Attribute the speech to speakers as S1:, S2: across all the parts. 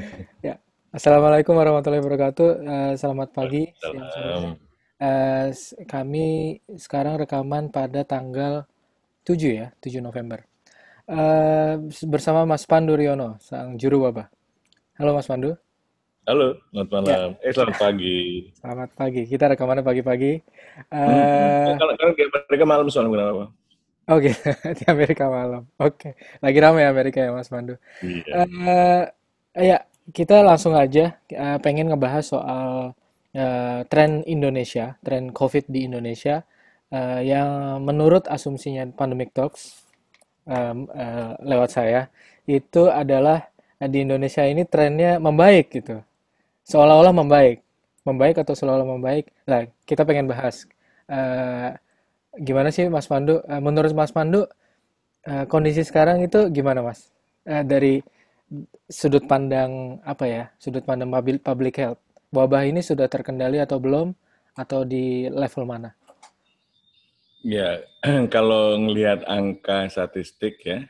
S1: Ya, Assalamualaikum warahmatullahi wabarakatuh. Eh, selamat pagi, siang, sore.
S2: Salam.
S1: Eh, kami sekarang rekaman pada tanggal 7 ya, 7 November. Eh, bersama Mas Pandu Riono, sang juru wabah. Halo Mas Pandu.
S2: Halo, selamat
S1: Ya,
S2: malam. Eh, selamat pagi.
S1: selamat pagi. Kita rekamannya pagi-pagi.
S2: Kalau kalau kayak mereka malam soalnya kenapa?
S1: oke, di Amerika malam. Oke, lagi ramai Amerika ya Mas Pandu.
S2: Iya.
S1: Eh, ya, kita langsung aja eh, pengen ngebahas soal eh, tren Indonesia, tren COVID di Indonesia eh, yang menurut asumsinya Pandemic Talks em, eh, lewat saya itu adalah di Indonesia ini trennya membaik gitu, seolah-olah membaik, membaik atau seolah-olah membaik. Nah, kita pengen bahas eh, gimana sih Mas Pandu? Eh, menurut Mas Pandu eh, kondisi sekarang itu gimana Mas? Eh, dari sudut pandang apa ya? Sudut pandang public health. Wabah ini sudah terkendali atau belum? Atau di level mana?
S2: Ya, kalau ngelihat angka statistik ya,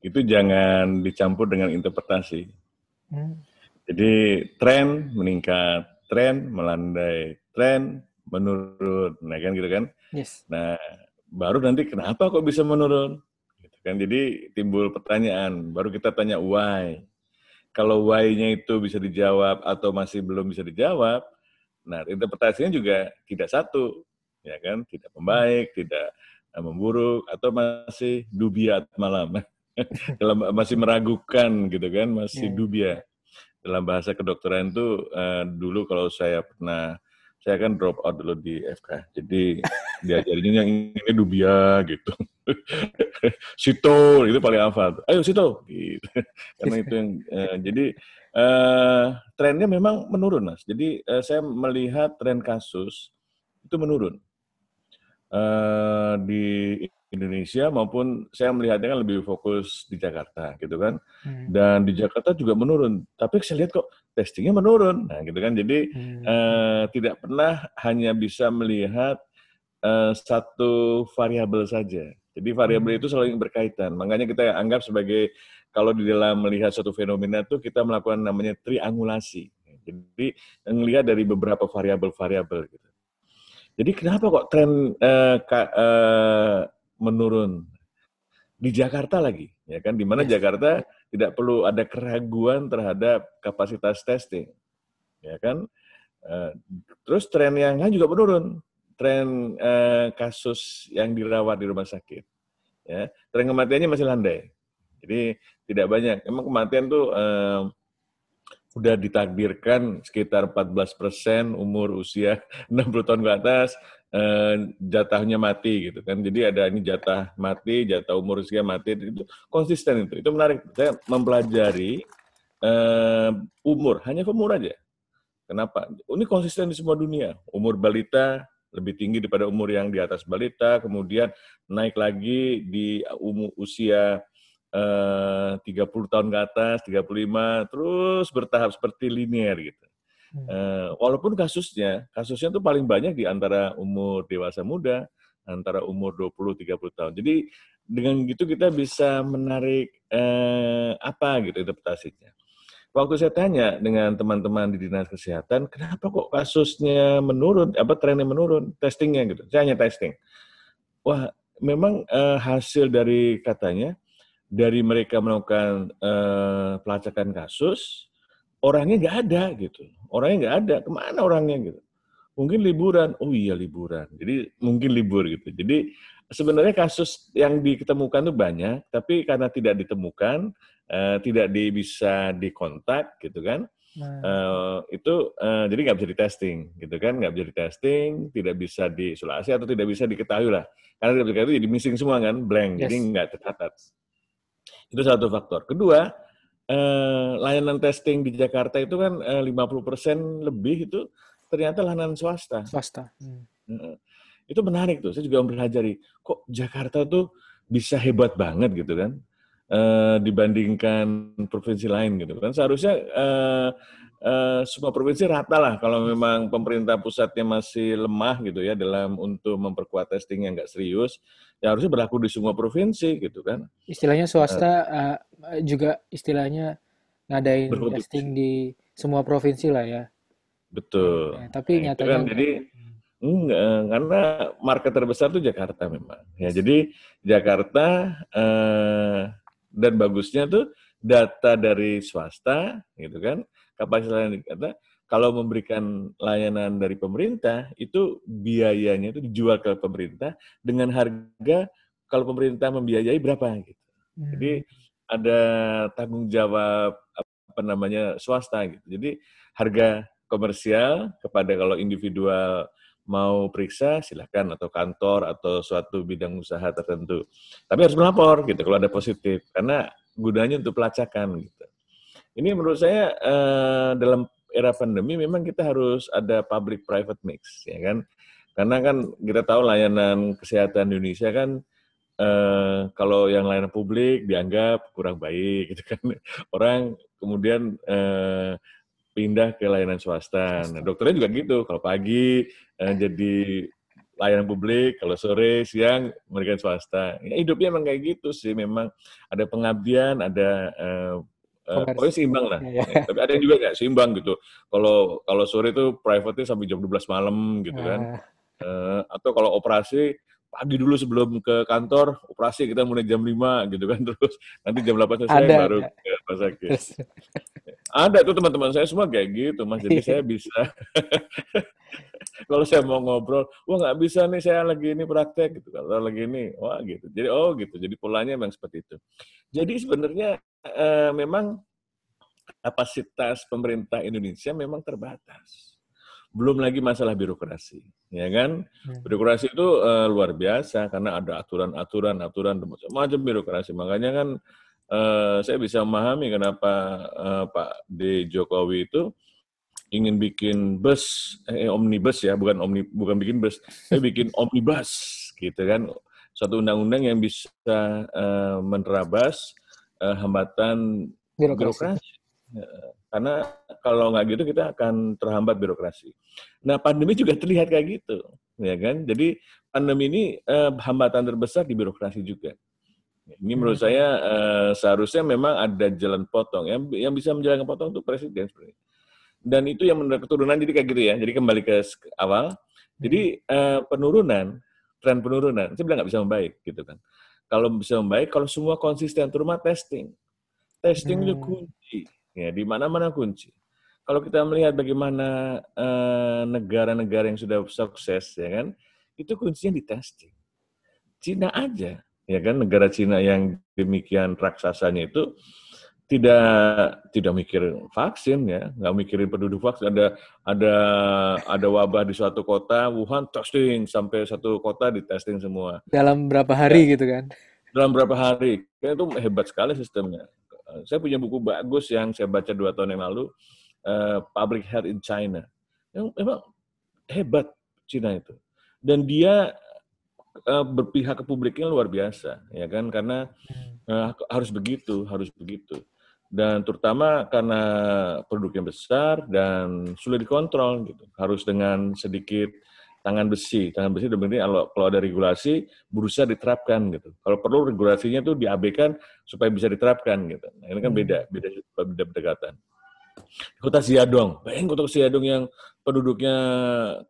S2: itu jangan dicampur dengan interpretasi.
S1: Hmm,
S2: Jadi tren meningkat, tren melandai, tren menurun, nah kan gitu kan.
S1: yes.
S2: Nah, baru nanti kenapa kok bisa menurun? Kan. Jadi timbul pertanyaan, baru kita tanya why. Kalau why-nya itu bisa dijawab atau masih belum bisa dijawab, nah interpretasinya juga tidak satu, ya kan? Tidak membaik, tidak eh, memburuk, atau masih dubiat malam, dalam masih meragukan gitu kan, masih
S1: Ya,
S2: dubia. Dalam bahasa kedokteran itu eh, dulu kalau saya pernah, saya kan drop out dulu di FK, jadi diajarinnya yang ini dubia gitu. Sito itu paling hafal. Ayo Sito gitu. Karena itu yang eh, jadi eh trennya memang menurun, Mas. Jadi eh, saya melihat tren kasus itu menurun eh di Indonesia maupun saya melihatnya kan lebih fokus di Jakarta gitu kan.
S1: Hmm,
S2: Dan di Jakarta juga menurun. Tapi saya lihat kok testingnya menurun. Nah, gitu kan. Jadi
S1: hmm,
S2: eh tidak pernah hanya bisa melihat eh, satu variabel saja. Jadi variabel
S1: hmm,
S2: itu selalu berkaitan. Makanya kita anggap sebagai kalau di dalam melihat suatu fenomena itu kita melakukan namanya triangulasi. Jadi melihat dari beberapa variabel-variabel gitu. Jadi kenapa kok tren ka- eh, menurun di Jakarta lagi, ya kan? Di mana
S1: yes.
S2: Jakarta tidak perlu ada keraguan terhadap kapasitas testing, ya kan? Eh, terus tren yang lain juga menurun, tren eh, kasus yang dirawat di rumah sakit, ya. Tren kematiannya masih landai, jadi tidak banyak. Emang kematian tuh eh, udah ditakdirkan sekitar 14 persen umur usia 60 tahun ke atas eh, jatahnya mati gitu kan. Jadi ada ini jatah mati, jatah umur usia mati itu konsisten itu. Itu menarik. Saya mempelajari eh, umur, hanya umur aja. Kenapa? Ini konsisten di semua dunia. Umur balita lebih tinggi daripada umur yang di atas balita, kemudian naik lagi di umur usia eh, 30 tahun ke atas, 35, terus bertahap seperti linear gitu.
S1: Hmm,
S2: Eh, walaupun kasusnya, kasusnya tuh paling banyak di antara umur dewasa muda, antara umur 20-30 tahun. Jadi dengan gitu kita bisa menarik eh, apa gitu interpretasinya. Waktu saya tanya dengan teman-teman di dinas kesehatan, kenapa kok kasusnya menurun, apa trennya menurun, testingnya gitu. Saya hanya testing. Wah, memang eh, hasil dari katanya dari mereka melakukan eh, pelacakan kasus, orangnya nggak ada gitu. Orangnya nggak ada, ke mana orangnya gitu. Mungkin liburan, oh iya liburan. Jadi mungkin libur gitu. Jadi sebenarnya kasus yang ditemukan tuh banyak, tapi karena tidak ditemukan, eh, tidak di, bisa dikontak gitu kan,
S1: nah,
S2: eh, itu eh, jadi nggak bisa di testing gitu kan, nggak bisa di testing, tidak bisa diisolasi atau tidak bisa diketahui lah. Karena tidak bisa diketahui jadi missing semua kan, blank, jadi
S1: yes.
S2: nggak tercatat. Itu satu faktor. Kedua, eh, layanan testing di Jakarta itu kan eh, 50% lebih itu ternyata layanan swasta.
S1: Swasta. Hmm,
S2: Heeh. Itu menarik tuh. Saya juga mempelajari kok Jakarta tuh bisa hebat banget gitu kan eh, dibandingkan provinsi lain gitu kan. Seharusnya eh, eh, semua provinsi rata lah kalau memang pemerintah pusatnya masih lemah gitu ya dalam untuk memperkuat testing yang nggak serius. Ya harusnya berlaku di semua provinsi gitu kan.
S1: Istilahnya swasta eh, juga istilahnya ngadain testing di semua provinsi lah ya.
S2: Betul.
S1: Ya, tapi
S2: nah,
S1: nyatanya
S2: kan, jadi enggak, karena market terbesar itu Jakarta memang. Ya, jadi Jakarta eh, dan bagusnya tuh data dari swasta, gitu kan, kapasitas yang dikata, kalau memberikan layanan dari pemerintah itu biayanya itu dijual ke pemerintah dengan harga kalau pemerintah membiayai berapa gitu. Hmm. Jadi ada tanggung jawab apa namanya swasta gitu. Jadi harga komersial kepada kalau individual mau periksa silahkan atau kantor atau suatu bidang usaha tertentu. Tapi harus melapor gitu kalau ada positif karena gunanya untuk pelacakan gitu. Ini menurut saya uh, dalam era pandemi memang kita harus ada public private mix ya kan. Karena kan kita tahu layanan kesehatan Indonesia kan uh, kalau yang layanan publik dianggap kurang baik gitu kan. Orang kemudian uh, pindah ke layanan swasta. Nah, dokternya juga gitu. Kalau pagi uh, jadi layanan publik, kalau sore, siang memberikan swasta. Ya, hidupnya emang kayak gitu sih. Memang ada pengabdian, ada uh, uh, pokoknya seimbang lah. Ya, ya. Tapi ada yang juga nggak seimbang gitu. Kalau kalau sore itu private sampai jam 12 malam gitu kan. Uh, atau kalau operasi pagi dulu sebelum ke kantor, operasi kita mulai jam 5 gitu kan. Terus nanti jam 8 selesai ada, baru ke rumah sakit. Ada tuh teman-teman saya semua kayak gitu, Mas. Jadi saya bisa. kalau saya mau ngobrol, wah nggak bisa nih saya lagi ini praktek gitu. Kalau lagi ini, wah gitu. Jadi oh gitu. Jadi polanya memang seperti itu. Jadi sebenarnya eh, memang kapasitas pemerintah Indonesia memang terbatas. Belum lagi masalah birokrasi, ya kan? Hmm. Birokrasi itu uh, luar biasa karena ada aturan-aturan, aturan macam-macam birokrasi. Makanya kan uh, saya bisa memahami kenapa uh, Pak D Jokowi itu ingin bikin bus eh, omnibus ya bukan omni bukan bikin bus tapi bikin omnibus gitu kan suatu undang-undang yang bisa uh, menerabas uh, hambatan birokrasi, birokrasi. karena kalau nggak gitu kita akan terhambat birokrasi. Nah pandemi juga terlihat kayak gitu, ya kan? Jadi pandemi ini uh, hambatan terbesar di birokrasi juga. Ini menurut hmm. saya uh, seharusnya memang ada jalan potong. Yang yang bisa menjalankan potong itu presiden sebenarnya. Dan itu yang menurut keturunan jadi kayak gitu ya. Jadi kembali ke awal. Jadi uh, penurunan, tren penurunan, saya bilang nggak bisa membaik gitu kan. Kalau bisa membaik, kalau semua konsisten terutama testing. Testing hmm. itu kunci. Ya, di mana-mana kunci. Kalau kita melihat bagaimana negara-negara uh, negara -negara yang sudah sukses, ya kan, itu kuncinya di testing. Cina aja ya kan negara Cina yang demikian raksasanya itu tidak tidak mikir vaksin ya nggak mikirin penduduk vaksin. Ada ada ada wabah di suatu kota Wuhan testing sampai satu kota di testing semua.
S1: Dalam berapa hari ya, gitu kan?
S2: Dalam berapa hari. Kan itu hebat sekali sistemnya. Saya punya buku bagus yang saya baca dua tahun yang lalu uh, Public Health in China. Yang memang hebat Cina itu. Dan dia uh, berpihak ke publiknya luar biasa, ya kan? Karena uh, harus begitu, harus begitu. Dan terutama karena produknya besar dan sulit dikontrol, gitu. Harus dengan sedikit tangan besi. Tangan besi benar kalau kalau ada regulasi berusaha diterapkan gitu. Kalau perlu regulasinya tuh diabaikan supaya bisa diterapkan gitu. Nah, ini kan beda, hmm. beda beda pendekatan. Kota Siadong, bayangin kota Siadong yang penduduknya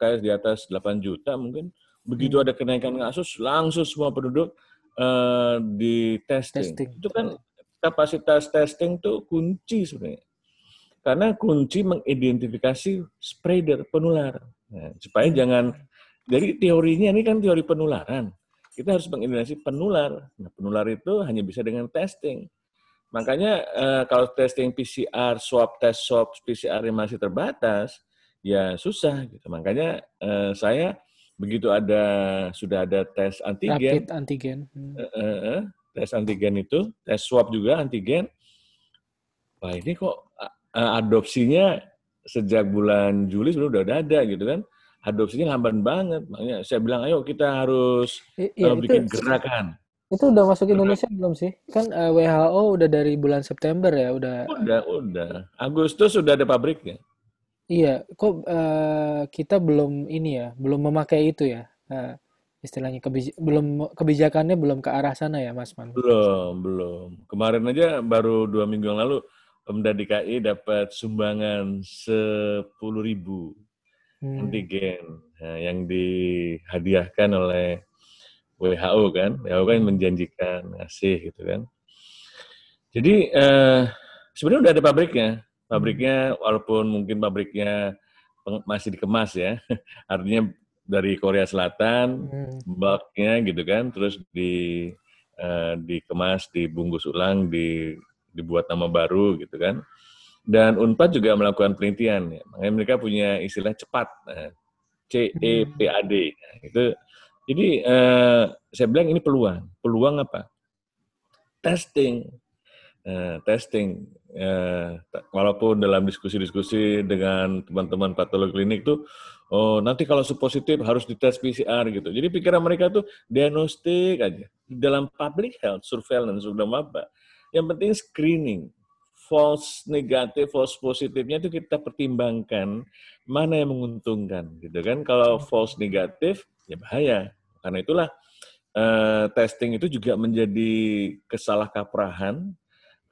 S2: kayak di atas 8 juta mungkin Begitu hmm. ada kenaikan kasus, langsung semua penduduk uh, di testing. testing. Itu kan kapasitas testing tuh kunci sebenarnya. Karena kunci mengidentifikasi spreader, penular. Nah, supaya hmm. jangan, jadi teorinya ini kan teori penularan. Kita harus mengidentifikasi penular. Nah, penular itu hanya bisa dengan testing. Makanya uh, kalau testing PCR, swab test swab PCR yang masih terbatas, ya susah gitu. Makanya uh, saya begitu ada sudah ada tes antigen,
S1: Rapid antigen, hmm.
S2: uh, uh, uh, tes antigen itu, tes swab juga antigen. Wah ini kok uh, adopsinya sejak bulan Juli sudah udah ada gitu kan? Adopsinya lamban banget, makanya saya bilang ayo kita harus I, iya, uh, bikin itu, gerakan.
S1: Itu udah masuk Indonesia belum sih? Kan uh, WHO udah dari bulan September ya, udah.
S2: Udah, udah. Agustus sudah ada pabriknya.
S1: Iya, kok uh, kita belum ini ya, belum memakai itu ya, uh, istilahnya kebij belum kebijakannya belum ke arah sana ya, Mas Man?
S2: Belum, belum. Kemarin aja baru dua minggu yang lalu Pemda DKI dapat sumbangan 10.000 hmm. antigen nah, yang dihadiahkan oleh WHO kan. WHO kan menjanjikan ngasih gitu kan. Jadi eh, sebenarnya udah ada pabriknya. Pabriknya walaupun mungkin pabriknya masih dikemas ya. Artinya dari Korea Selatan, hmm. bulknya gitu kan, terus di uh, dikemas, dibungkus ulang, di dibuat nama baru gitu kan. Dan Unpad juga melakukan penelitian, ya. makanya mereka punya istilah cepat, nah, C E P A D. Nah, itu jadi uh, saya bilang ini peluang. Peluang apa? Testing. Uh, testing. Uh, walaupun dalam diskusi-diskusi dengan teman-teman patologi klinik tuh, oh nanti kalau positif harus dites PCR gitu. Jadi pikiran mereka tuh diagnostik aja. Dalam public health surveillance sudah apa? Yang penting screening. False negatif, false positifnya itu kita pertimbangkan mana yang menguntungkan, gitu kan? Kalau false negatif, ya bahaya. Karena itulah uh, testing itu juga menjadi kesalahkaprahan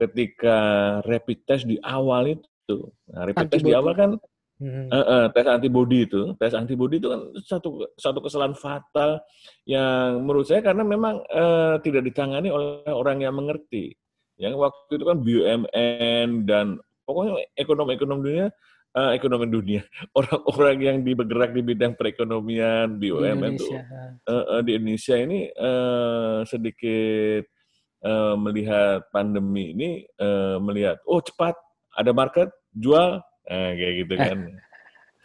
S2: ketika rapid test di awal itu. Nah, rapid test di awal kan Hmm. Uh, uh, tes antibody itu, tes antibody itu kan satu satu kesalahan fatal yang menurut saya karena memang uh, tidak ditangani oleh orang yang mengerti. Yang waktu itu kan BUMN dan pokoknya ekonomi-ekonomi dunia, uh, ekonomi dunia, orang-orang yang di bergerak di bidang perekonomian BUMN itu uh, uh, di Indonesia ini uh, sedikit uh, melihat pandemi ini uh, melihat oh cepat ada market jual uh, kayak gitu kan.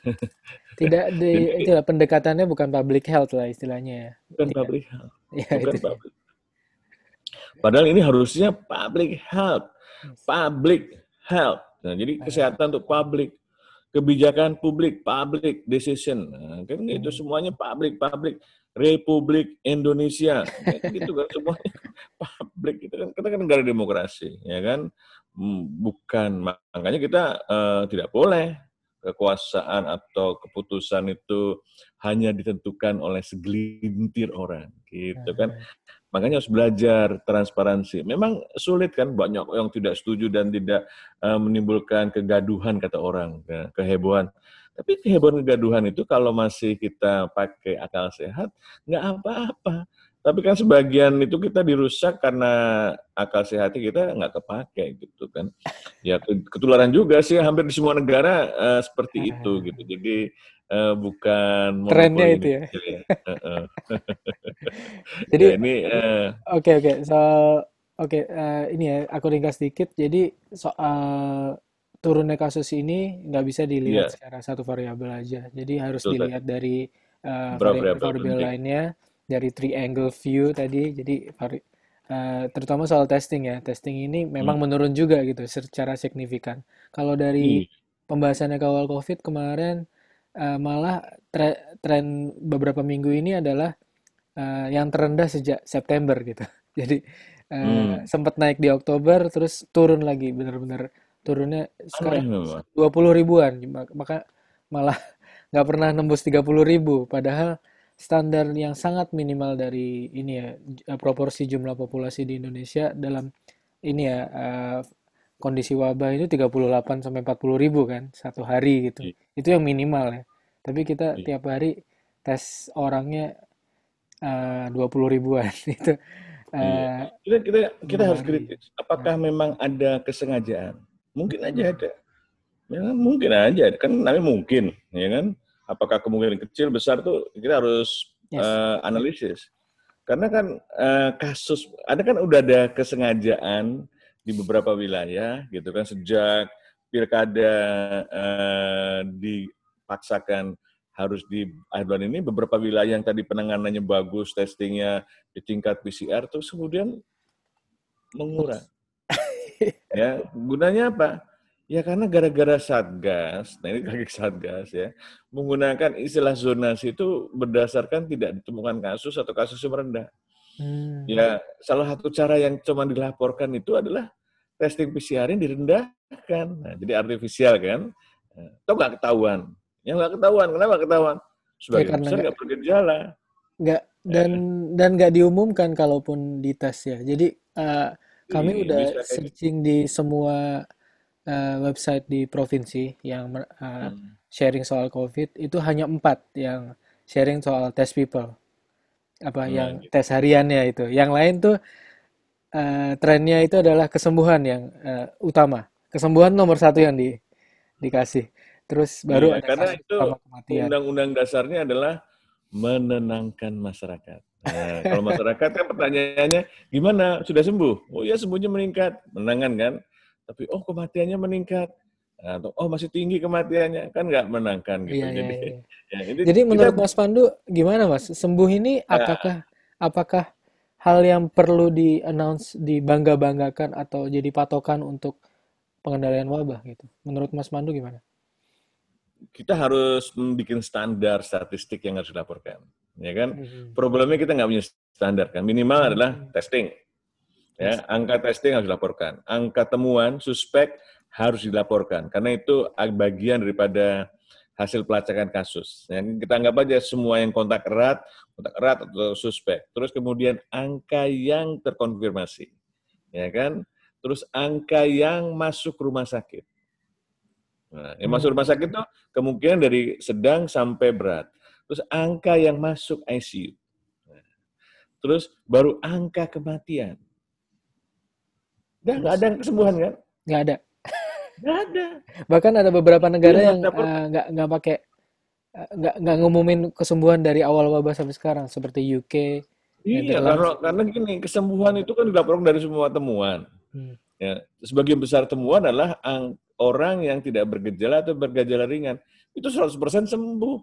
S1: Tidak di itu pendekatannya bukan public health lah istilahnya ya.
S2: Bukan public health. Ya, bukan itu. public Padahal ini harusnya public health, public health. Nah, jadi kesehatan untuk publik, kebijakan publik, public decision. Nah, kan hmm. itu semuanya public, public. Republik Indonesia, kan gitu kan semuanya publik itu kan kita kan negara demokrasi, ya kan? Hmm, bukan makanya kita uh, tidak boleh kekuasaan atau keputusan itu hanya ditentukan oleh segelintir orang, gitu kan? Makanya harus belajar transparansi. Memang sulit kan banyak yang tidak setuju dan tidak uh, menimbulkan kegaduhan kata orang, ya, kehebohan. Tapi kehebohan kegaduhan itu kalau masih kita pakai akal sehat nggak apa-apa. Tapi kan sebagian itu kita dirusak karena akal sehatnya kita nggak kepake gitu kan. Ya ketularan juga sih hampir di semua negara uh, seperti itu gitu. Jadi uh, bukan
S1: trennya itu ya. Jadi ya, ini oke uh, oke okay, okay. so oke okay, uh, ini ya aku ringkas sedikit. Jadi soal turunnya kasus ini nggak bisa dilihat yeah. secara satu variabel aja. Jadi harus Betul, dilihat tak. dari uh, variabel lainnya dari triangle view tadi. Jadi vari, uh, terutama soal testing ya. Testing ini memang hmm. menurun juga gitu secara signifikan. Kalau dari hmm. pembahasannya kawal COVID kemarin uh, malah tre tren beberapa minggu ini adalah uh, yang terendah sejak September gitu. Jadi uh, hmm. sempat naik di Oktober terus turun lagi benar-benar turunnya sekarang dua puluh ribuan maka malah nggak pernah nembus tiga puluh ribu padahal standar yang sangat minimal dari ini ya proporsi jumlah populasi di Indonesia dalam ini ya uh, kondisi wabah itu 38 sampai 40 ribu kan satu hari gitu. Iya. Itu yang minimal ya. Tapi kita iya. tiap hari tes orangnya uh, 20 ribuan itu.
S2: Uh, kita kita kita harus kritis. Apakah nah. memang ada kesengajaan? Mungkin aja ada. Ya, mungkin aja kan namanya mungkin, ya kan? Apakah kemungkinan kecil besar tuh kita harus yes. uh, analisis. Karena kan uh, kasus ada kan udah ada kesengajaan di beberapa wilayah gitu kan sejak pilkada uh, dipaksakan harus di akhir bulan ini beberapa wilayah yang tadi penanganannya bagus testingnya di tingkat PCR terus kemudian mengurang ya gunanya apa ya karena gara-gara satgas nah ini kaki satgas ya menggunakan istilah zonasi itu berdasarkan tidak ditemukan kasus atau kasus yang rendah Hmm. Ya, salah satu cara yang cuma dilaporkan itu adalah testing PCR yang direndahkan. Nah, jadi artifisial kan. Nah, itu nggak ketahuan. Yang nggak ketahuan, kenapa ketahuan? Sebagai ya, besar nggak bergejala.
S1: Nggak dan ya. dan nggak diumumkan kalaupun dites ya. Jadi uh, kami Ih, udah searching di semua uh, website di provinsi yang uh, hmm. sharing soal COVID itu hanya empat yang sharing soal test people apa hmm, yang gitu. tes hariannya itu. Yang lain tuh uh, trennya itu adalah kesembuhan yang uh, utama. Kesembuhan nomor satu yang di, dikasih. Terus baru
S2: iya, ada karena itu undang-undang dasarnya adalah menenangkan masyarakat. Nah, kalau masyarakat kan pertanyaannya gimana? Sudah sembuh? Oh iya sembuhnya meningkat, menangan kan? Tapi oh kematiannya meningkat. Atau oh masih tinggi kematiannya kan nggak menangkan gitu. Iya,
S1: Jadi, iya, iya. Ya, Jadi menurut kita, Mas Pandu gimana Mas? Sembuh ini ya. apakah apakah hal yang perlu di announce dibangga-banggakan atau jadi patokan untuk pengendalian wabah gitu? Menurut Mas Pandu gimana?
S2: Kita harus membuat standar statistik yang harus dilaporkan ya kan? Mm-hmm. Problemnya kita nggak punya standar kan. Minimal mm-hmm. adalah testing. Ya, angka testing harus dilaporkan. Angka temuan suspek harus dilaporkan karena itu bagian daripada hasil pelacakan kasus. Ya, kita anggap aja semua yang kontak erat, kontak erat atau suspek. Terus kemudian angka yang terkonfirmasi, ya kan? Terus angka yang masuk rumah sakit. Nah, yang masuk rumah sakit itu kemungkinan dari sedang sampai berat terus angka yang masuk ICU, terus baru angka kematian. Udah nggak ada kesembuhan kan?
S1: Nggak ada.
S2: Nggak ada.
S1: Bahkan ada beberapa negara ya, yang eh, nggak uh, nggak pakai uh, nggak nggak ngumumin kesembuhan dari awal wabah sampai sekarang seperti UK.
S2: Iya, karena karena gini kesembuhan itu kan dilaporkan dari semua temuan. Hmm. Ya, sebagian besar temuan adalah orang yang tidak bergejala atau bergejala ringan itu 100% sembuh.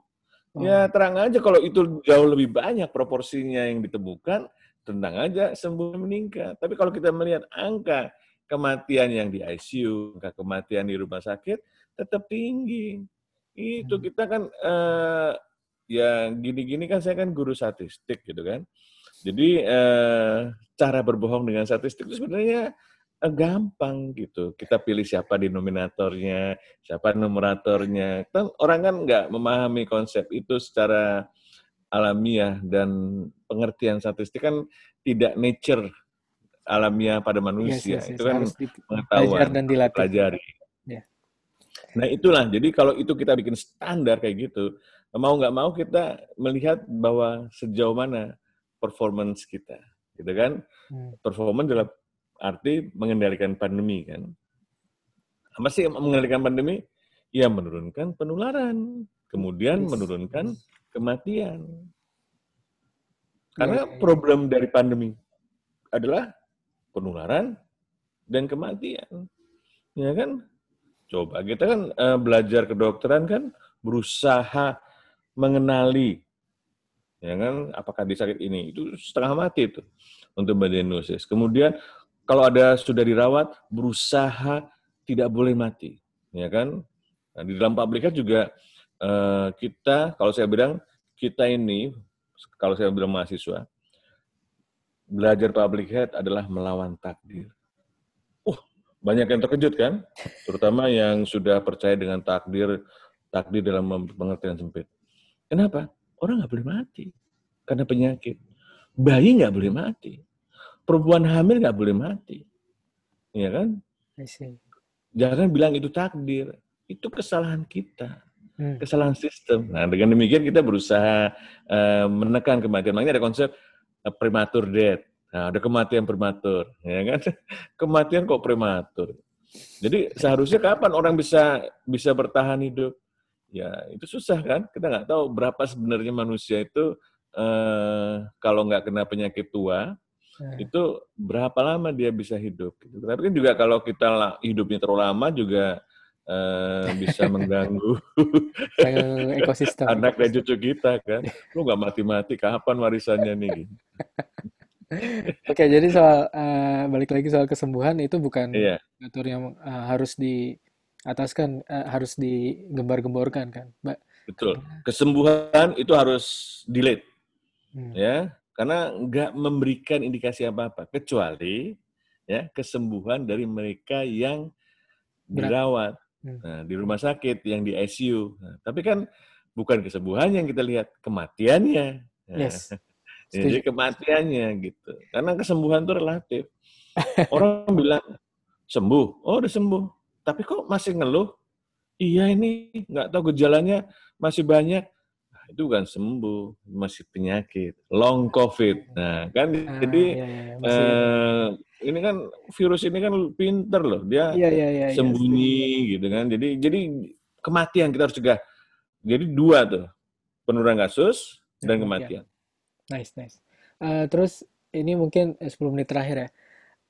S2: Ya oh. terang aja kalau itu jauh lebih banyak proporsinya yang ditemukan, tenang aja sembuh meningkat. Tapi kalau kita melihat angka kematian yang di ICU, angka kematian di rumah sakit tetap tinggi. Itu hmm. kita kan eh, ya gini-gini kan saya kan guru statistik gitu kan. Jadi eh, cara berbohong dengan statistik itu sebenarnya gampang gitu. Kita pilih siapa denominatornya, siapa numeratornya. Kan orang kan nggak memahami konsep itu secara alamiah dan pengertian statistik kan tidak nature alamiah pada manusia. Yes, yes, yes. Itu kan pengetahuan dan dilatih. pelajari. Yeah. Nah itulah. Jadi kalau itu kita bikin standar kayak gitu, mau nggak mau kita melihat bahwa sejauh mana performance kita, gitu kan? Hmm. Performance dalam arti mengendalikan pandemi kan. Apa sih mengendalikan pandemi? Ya menurunkan penularan, kemudian menurunkan kematian. Karena iya, iya. problem dari pandemi adalah penularan dan kematian. Ya kan? Coba kita kan uh, belajar kedokteran kan berusaha mengenali ya kan apakah di sakit ini itu setengah mati itu untuk mendiagnosis. Kemudian kalau ada sudah dirawat berusaha tidak boleh mati, ya kan? Nah, di dalam health juga uh, kita, kalau saya bilang kita ini, kalau saya bilang mahasiswa, belajar public health adalah melawan takdir. Uh, banyak yang terkejut kan? Terutama yang sudah percaya dengan takdir, takdir dalam pengertian sempit. Kenapa? Orang nggak boleh mati karena penyakit. Bayi nggak boleh mati perempuan hamil nggak boleh mati. Ya kan? Jangan bilang itu takdir. Itu kesalahan kita. Hmm. Kesalahan sistem. Nah, dengan demikian kita berusaha uh, menekan kematian. Makanya ada konsep uh, prematur death. Nah, ada kematian prematur, ya kan? Kematian kok prematur. Jadi seharusnya kapan orang bisa bisa bertahan hidup? Ya itu susah kan? Kita nggak tahu berapa sebenarnya manusia itu uh, kalau nggak kena penyakit tua, Nah. itu berapa lama dia bisa hidup. Gitu. Tapi kan juga kalau kita hidupnya terlalu lama juga uh, bisa mengganggu ekosistem anak dan cucu kita kan. Lu nggak mati-mati, kapan warisannya nih? Gitu.
S1: Oke, jadi soal uh, balik lagi soal kesembuhan itu bukan iya. atur yang uh, harus diataskan, uh, harus digembar-gemborkan kan, Mbak?
S2: Betul. Kesembuhan itu harus delete, hmm. ya karena nggak memberikan indikasi apa-apa kecuali ya kesembuhan dari mereka yang dirawat hmm. nah, di rumah sakit yang di ICU. Nah, tapi kan bukan kesembuhan yang kita lihat kematiannya. Nah, yes. Jadi kematiannya gitu. Karena kesembuhan itu relatif. Orang bilang sembuh, oh udah sembuh. tapi kok masih ngeluh? Iya ini nggak tahu gejalanya masih banyak. Nah, itu kan sembuh, masih penyakit, long COVID. Nah kan ah, jadi iya, iya, iya. Eh, ini kan virus ini kan pinter loh, dia iya, iya, iya, iya sembunyi iya. gitu kan. Jadi jadi kematian kita harus cegah. Jadi dua tuh penurunan kasus dan kematian.
S1: Nice nice. Uh, terus ini mungkin 10 menit terakhir ya.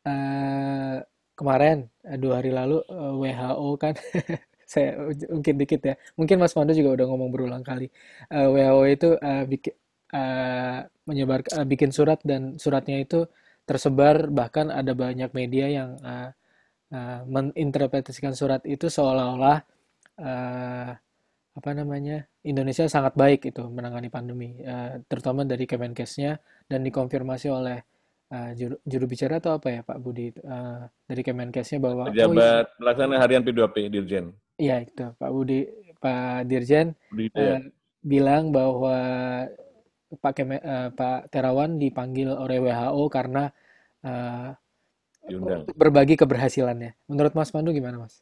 S1: Uh, kemarin dua hari lalu WHO kan saya mungkin dikit ya. Mungkin Mas Mando juga udah ngomong berulang kali. Uh, WHO itu uh, bikin uh, menyebar uh, bikin surat dan suratnya itu tersebar bahkan ada banyak media yang uh, uh, menginterpretasikan surat itu seolah-olah uh, apa namanya Indonesia sangat baik itu menangani pandemi uh, terutama dari Kemenkesnya dan dikonfirmasi oleh uh, juru, juru bicara atau apa ya Pak Budi uh, dari Kemenkesnya bahwa
S2: pejabat oh, iya, pelaksana harian P2P Dirjen
S1: iya itu Pak Budi Pak Dirjen Budi, uh, bilang bahwa Pak Keme, uh, Pak Terawan dipanggil oleh WHO karena uh, berbagi keberhasilannya. Menurut Mas Pandu gimana, Mas?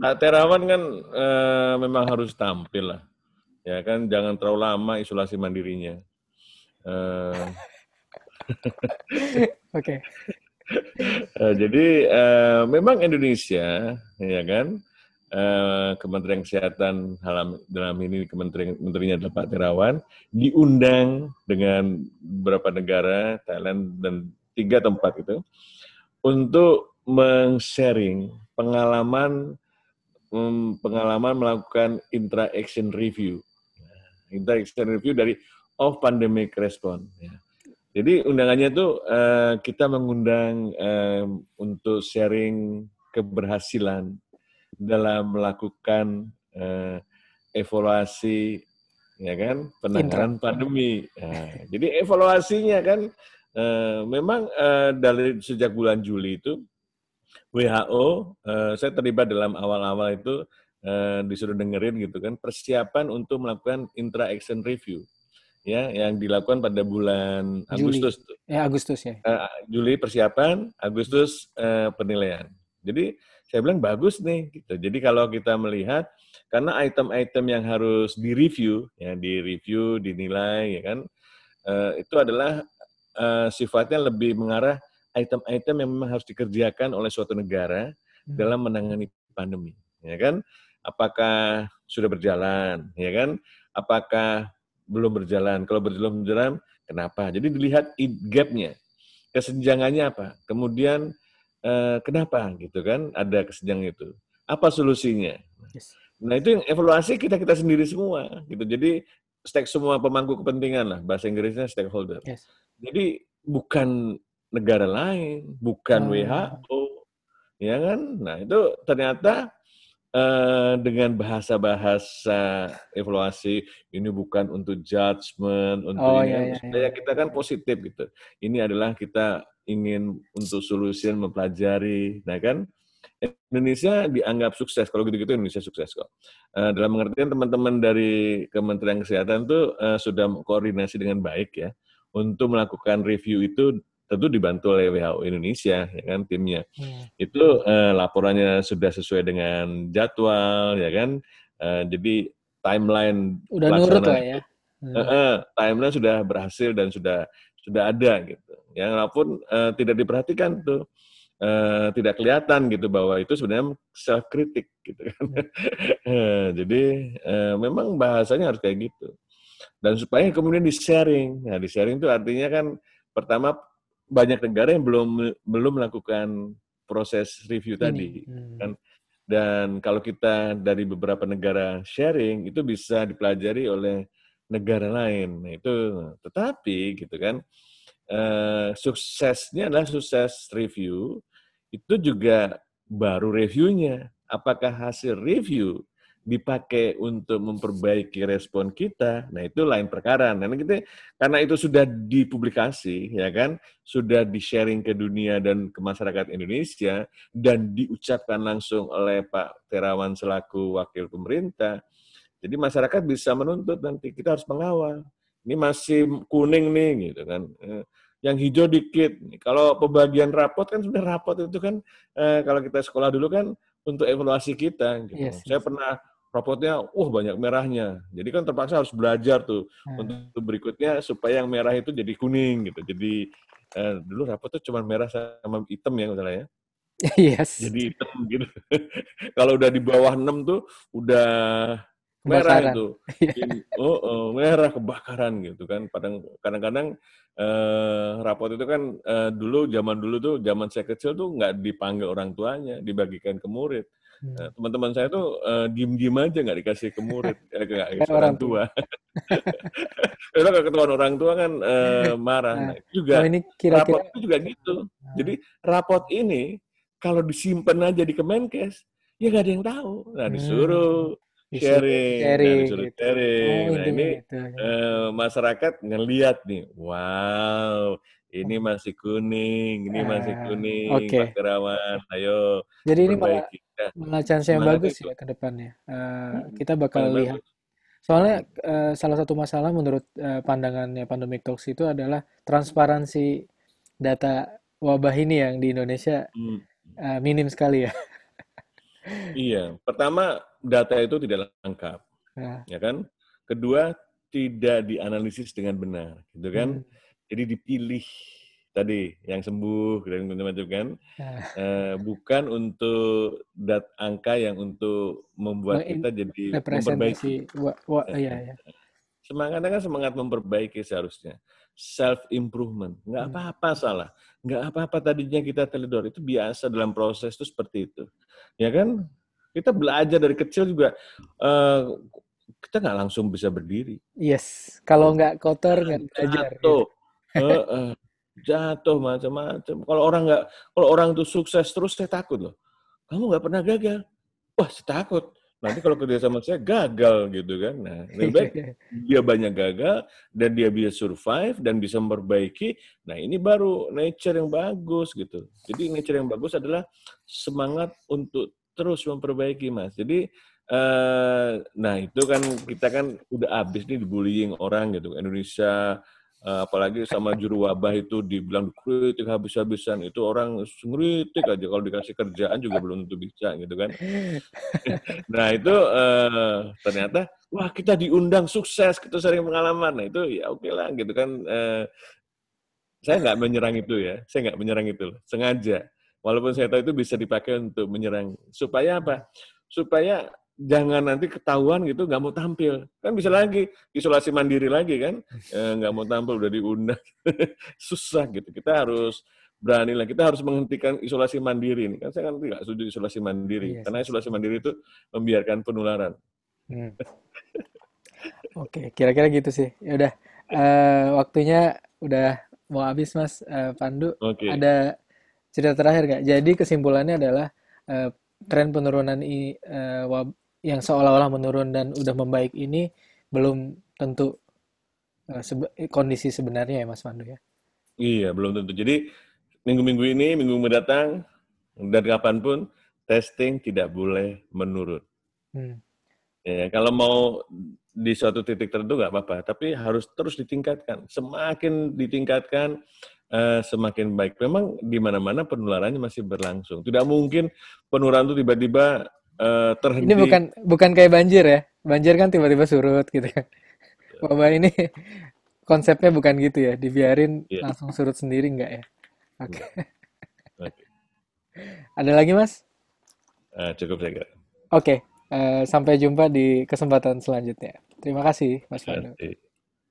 S2: Pak Terawan kan uh, memang harus tampil lah, ya kan jangan terlalu lama isolasi mandirinya. Uh,
S1: Oke. okay.
S2: Uh, jadi uh, memang Indonesia, ya kan, Eh, Kementerian Kesehatan dalam ini Kementerian Menterinya adalah Pak Terawan diundang dengan beberapa negara Thailand dan tiga tempat itu untuk meng-sharing pengalaman pengalaman melakukan intra-action review. Intra-action review dari off pandemic response. Ya. Jadi undangannya itu uh, kita mengundang uh, untuk sharing keberhasilan dalam melakukan uh, evaluasi ya kan? Penanganan pandemi. Nah, jadi evaluasinya kan uh, memang uh, dari sejak bulan Juli itu WHO uh, saya terlibat dalam awal-awal itu uh, disuruh dengerin gitu kan persiapan untuk melakukan intra action review ya yang dilakukan pada bulan Agustus.
S1: Juli. Ya Agustus ya.
S2: Uh, Juli persiapan, Agustus uh, penilaian. Jadi saya bilang bagus nih gitu. Jadi kalau kita melihat karena item-item yang harus direview ya direview dinilai ya kan uh, itu adalah uh, sifatnya lebih mengarah item-item yang memang harus dikerjakan oleh suatu negara hmm. dalam menangani pandemi ya kan apakah sudah berjalan ya kan apakah belum berjalan kalau belum berjalan kenapa jadi dilihat gapnya kesenjangannya apa kemudian eh, kenapa gitu kan ada kesenjangan itu? Apa solusinya? Yes. Nah itu yang evaluasi kita kita sendiri semua gitu. Jadi stake semua pemangku kepentingan lah bahasa Inggrisnya stakeholder. Yes. Jadi bukan negara lain, bukan hmm. WHO, ya kan? Nah itu ternyata uh, dengan bahasa-bahasa evaluasi ini bukan untuk judgement, untuk oh, ini, iya, iya, supaya iya. kita kan positif gitu. Ini adalah kita ingin untuk solusi mempelajari, nah kan Indonesia dianggap sukses kalau gitu-gitu Indonesia sukses kok. Uh, dalam pengertian teman-teman dari Kementerian Kesehatan itu uh, sudah koordinasi dengan baik ya untuk melakukan review itu tentu dibantu oleh WHO Indonesia ya kan timnya. Hmm. Itu uh, laporannya sudah sesuai dengan jadwal ya kan. Uh, jadi timeline
S1: udah nurut lah ya.
S2: Hmm. Uh, timeline sudah berhasil dan sudah sudah ada gitu. Ya walaupun uh, tidak diperhatikan tuh uh, tidak kelihatan gitu bahwa itu sebenarnya self kritik gitu kan. uh, jadi uh, memang bahasanya harus kayak gitu. Dan supaya kemudian di-sharing. Nah, di-sharing itu artinya kan pertama banyak negara yang belum belum melakukan proses review Ini. tadi hmm. kan dan kalau kita dari beberapa negara sharing itu bisa dipelajari oleh negara lain. Nah, itu tetapi gitu kan eh, suksesnya adalah sukses review itu juga baru reviewnya. Apakah hasil review dipakai untuk memperbaiki respon kita, nah itu lain perkara. Nah kita karena itu sudah dipublikasi, ya kan, sudah di sharing ke dunia dan ke masyarakat Indonesia dan diucapkan langsung oleh Pak Terawan selaku wakil pemerintah, jadi masyarakat bisa menuntut nanti kita harus mengawal. Ini masih kuning nih gitu kan. Eh, yang hijau dikit. Kalau pembagian rapot kan sudah rapot itu kan eh, kalau kita sekolah dulu kan untuk evaluasi kita. Gitu. Yes, Saya pernah rapotnya, wah banyak merahnya. Jadi kan terpaksa harus belajar tuh hmm. untuk berikutnya supaya yang merah itu jadi kuning gitu. Jadi eh, dulu rapot tuh cuma merah sama hitam ya misalnya ya.
S1: Yes.
S2: Jadi hitam gitu. kalau udah di bawah 6 tuh udah merah itu. Iya. oh, oh, merah kebakaran gitu kan. Kadang-kadang eh, rapot itu kan eh, dulu zaman dulu tuh zaman saya kecil tuh nggak dipanggil orang tuanya, dibagikan ke murid. Hmm. Eh, teman-teman saya tuh uh, diem-diem aja nggak dikasih ke murid, eh, ke, ke orang tua. Kalau ketahuan orang tua kan uh, marah. Nah, juga oh, ini kira -kira... rapot itu juga gitu. Nah. Jadi rapot ini kalau disimpan aja di Kemenkes, ya nggak ada yang tahu. Nah disuruh hmm sharing, sharing nah, disuruh gitu. sharing. Oh, nah ini gitu. uh, masyarakat ngelihat nih, wow, ini masih kuning, ini uh, masih kuning, okay. Pak Kerawan, ayo.
S1: Jadi ini malah, malah chance yang bagus itu? ya ke depannya. Uh, kita bakal lihat. Bagus. Soalnya uh, salah satu masalah menurut uh, pandangannya Pandemic Talks itu adalah transparansi data wabah ini yang di Indonesia hmm. uh, minim sekali ya.
S2: Iya, pertama data itu tidak lengkap, ya, ya kan? Kedua tidak dianalisis dengan benar, gitu kan? Hmm. Jadi dipilih tadi yang sembuh dan macam-macam kan, ya. uh, bukan untuk dat angka yang untuk membuat kita jadi memperbaiki.
S1: Wa, wa, ya, ya.
S2: Semangatnya kan semangat memperbaiki seharusnya self improvement. Nggak hmm. apa-apa salah. Nggak apa-apa tadinya kita teledor. Itu biasa dalam proses itu seperti itu. Ya kan? Kita belajar dari kecil juga. Uh, kita nggak langsung bisa berdiri.
S1: Yes. Kalau nggak kotor nggak belajar.
S2: Jatuh. Ya. uh, uh, jatuh macam-macam. Kalau orang nggak, kalau orang itu sukses terus, saya takut loh. Kamu nggak pernah gagal. Wah, saya takut nanti kalau kerja sama saya gagal gitu kan. Nah, lebih baik dia banyak gagal dan dia bisa survive dan bisa memperbaiki. Nah, ini baru nature yang bagus gitu. Jadi nature yang bagus adalah semangat untuk terus memperbaiki, Mas. Jadi eh, nah itu kan kita kan udah habis nih dibullying orang gitu. Indonesia apalagi sama juru wabah itu dibilang kritik habis-habisan itu orang ngeritik aja. Kalau dikasih kerjaan juga belum tentu bisa gitu kan. Nah itu uh, ternyata wah kita diundang sukses kita sering pengalaman. Nah itu ya oke okay lah gitu kan. Uh, saya nggak menyerang itu ya saya nggak menyerang itu loh. sengaja. Walaupun saya tahu itu bisa dipakai untuk menyerang. Supaya apa? Supaya jangan nanti ketahuan gitu nggak mau tampil. Kan bisa lagi isolasi mandiri lagi kan? Eh, nggak mau tampil udah diundang. Susah gitu. Kita harus berani lah. Kita harus menghentikan isolasi mandiri ini. Kan saya kan tidak setuju isolasi mandiri. Yes. Iya, karena isolasi mandiri itu membiarkan penularan. Hmm.
S1: oke kira-kira gitu sih. Ya udah. Uh, waktunya udah mau habis mas. Uh, Pandu okay. ada cerita terakhir nggak? Jadi kesimpulannya adalah uh, tren penurunan i, uh, yang seolah-olah menurun dan udah membaik ini belum tentu uh, sebe kondisi sebenarnya ya Mas Pandu ya.
S2: Iya, belum tentu. Jadi minggu-minggu ini, minggu mendatang dan kapan pun testing tidak boleh menurun. Hmm. Ya, kalau mau di suatu titik tertentu nggak apa-apa, tapi harus terus ditingkatkan. Semakin ditingkatkan, uh, semakin baik. Memang di mana-mana penularannya masih berlangsung. Tidak mungkin penularan itu tiba-tiba uh, terhenti.
S1: Ini bukan bukan kayak banjir ya. Banjir kan tiba-tiba surut gitu kan. Wabah ini konsepnya bukan gitu ya. Dibiarin yeah. langsung surut sendiri enggak ya? Oke. Okay. okay. Ada lagi mas?
S2: Uh, cukup saya kira.
S1: Oke. Okay. Uh, sampai jumpa di kesempatan selanjutnya. Terima kasih Mas Fadil.